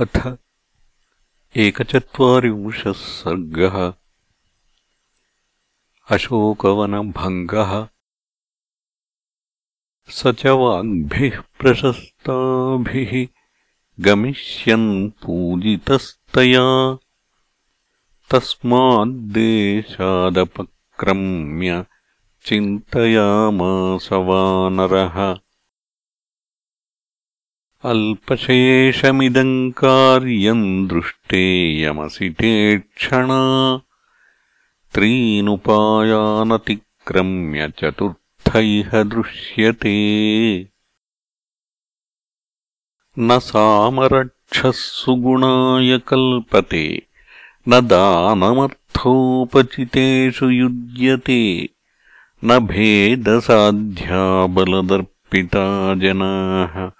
अथ एकचत्वारिंशः सर्गः। अशोकवनभङ्गः। स च वाग्भिः प्रशस्ताभिः गमिष्यन् पूजितस्तया। तस्माद्देशादपक्रम्य चिन्तयामास वानरः अल्पशेषमिदम् कार्यम् दृष्टेयमसितेक्षणा त्रीनुपायानतिक्रम्य चतुर्थ इह दृश्यते। न सामरक्षः सुगुणाय कल्पते न दानमर्थोपचितेषु युज्यते न भेदसाध्या बलदर्पिता जनाः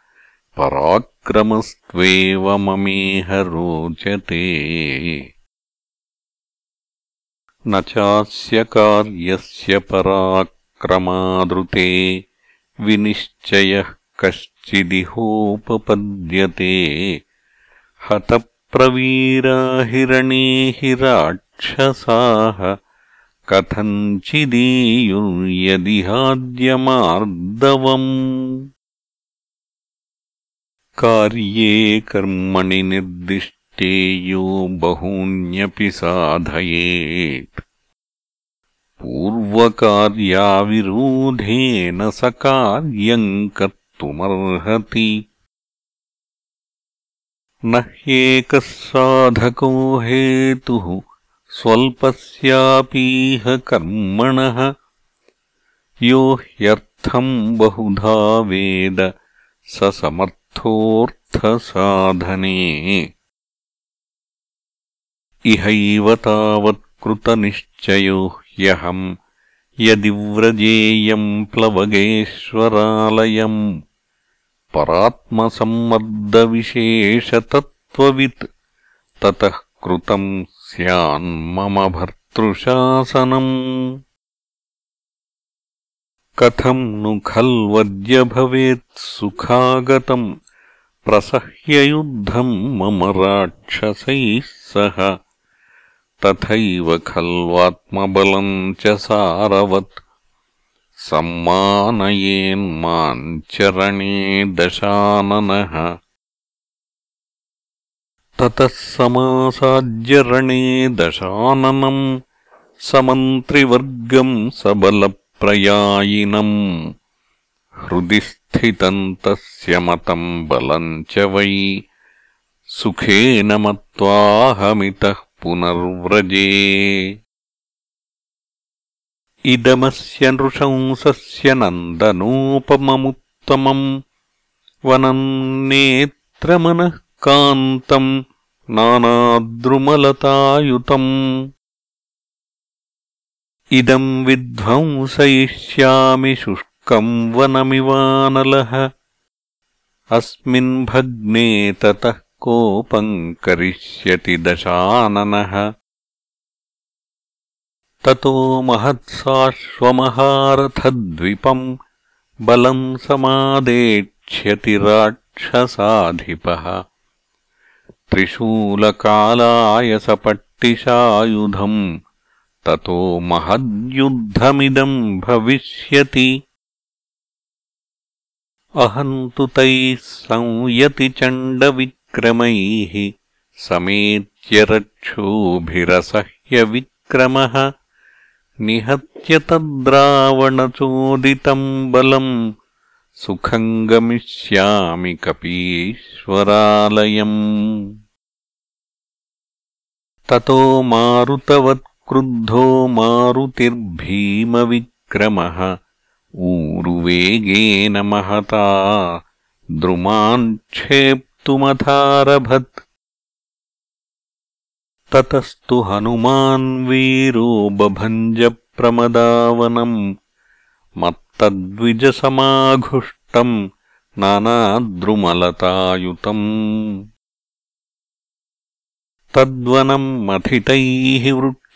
पराक्रमस्त्वेव ममेह रोचते न चास्य कार्यस्य पराक्रमादृते विनिश्चयः कश्चिदिहोपपद्यते। हतप्रवीरा हिरणे हि राक्षसाः कथञ्चिदीयुर्यदिहाद्यमार्दवम् कार्ये कर्मणि निर्दिष्टे यो बहून्यपि साधयेत्। पूर्वकार्याविरोधेन स कार्यम् कर्तुमर्हति। न ह्येकः साधको हेतुः स्वल्पस्यापीह कर्मणः। यो ह्यर्थम् बहुधा वेद स समर्थ ोऽर्थसाधने इहैव तावत्कृतनिश्चयो ह्यहम्। यदि व्रजेयम् प्लवगेश्वरालयम्। परात्मसम्मर्दविशेषतत्त्ववित् ततः कृतम् स्यान्मम भर्तृशासनम् कथम् नु खल्वद्य भवेत् सुखागतम् प्रसह्ययुद्धम् मम राक्षसैः सह। तथैव खल्वात्मबलम् च सारवत्। सम्मानयेन्माम् चरणे दशाननः। ततः समासाद्यरणे दशाननम्। समन्त्रिवर्गम् सबल ప్రయాయినం హృది స్థితం తస్య మతం బలం చ వై సుఖేన మహమిత పునర్వ్రజే. ఇదమస్య నృశంసస్య నందనోపమముత్తమం వనం నేత్రమనకాంతం నానాద్రుమలతాయుతం. इदम् विध्वंसयिष्यामि शुष्कम् वनमिवानलः। अस्मिन् भग्ने ततः कोपम् करिष्यति दशाननः। ततो महत्साश्वमहारथद्विपम् बलम् समादेक्ष्यति राक्षसाधिपः। त्रिशूलकालायसपट्टिशायुधम् ततो महद्युद्धमिदम् भविष्यति। अहम् तु तैः संयतिचण्डविक्रमैः समेत्य रक्षोभिरसह्यविक्रमः निहत्य तद्रावणचोदितम् बलम् सुखम् गमिष्यामि कपीश्वरालयम्। ततो मारुतवत् क्रुद्धो मारुतिर्भीमविक्रमः। ऊरुवेगेन महता द्रुमान् क्षेप्तुमथारभत् ततस्तु हनुमान् वीरो बभञ्जप्रमदावनम् मत्तद्विजसमाघुष्टम् नानाद्रुमलतायुतम्। तद्वनम् मथितैः वृक्षैः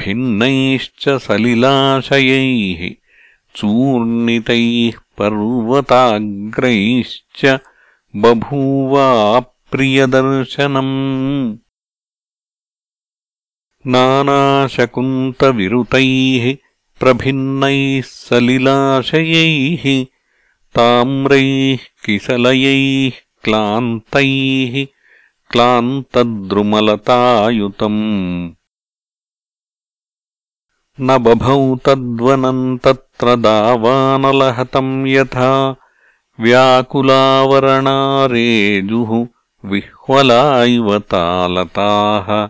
भिन्नैश्च सलिलाशयैः चूर्णितैः पर्वताग्रैश्च बभूवाप्लुतम् प्रियदर्शनम् नानाशकुन्तविरुतैः प्रभिन्नैः सलिलाशयैः ताम्रैः किसलयैः क्लान्तैः क्लान्तद्रुमलतायुतम्। न बभौ तद्वनम् तत्र दावानलहतम् यथा व्याकुलावरणारेजुः विह्वला इव तालताः।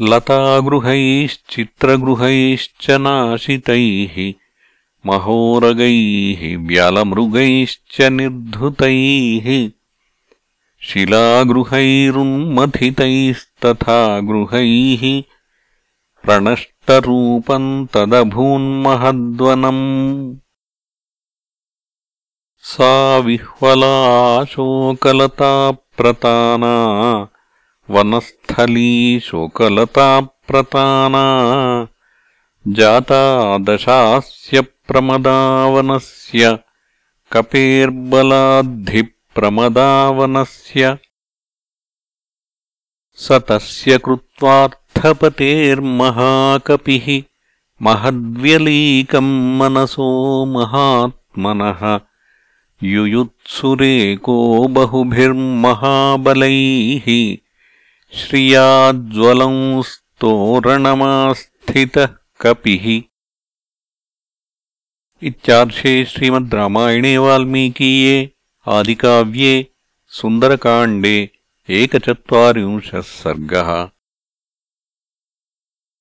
लतागृहैश्चित्रगृहैश्च नाशितैः महोरगैः व्यालमृगैश्च निर्धुतैः शिलागृहैरुन्मथितैस्तथा गृहैः प्रणष्टरूपम् तदभून्महद्वनम्। सा विह्वलाशोकलताप्रताना वनस्थली शोकलताप्रताना जाता दशास्य प्रमदावनस्य कपेर्बलाद्धिप्रमदावनस्य स तस्य कृत्वार्थपतेर्महाकपिः महद्व्यलीकम् मनसो महात्मनः। युयुत्सुरेको बहुभिर्महाबलैः। श्रियाज्वलंस्तोरणमास्थितः कपिः। इत्यार्षे श्रीमद् रामायणे वाल्मीकीये। आदिकाव्ये सुन्दरकाण्डे एकचत्वारिंशः सर्गः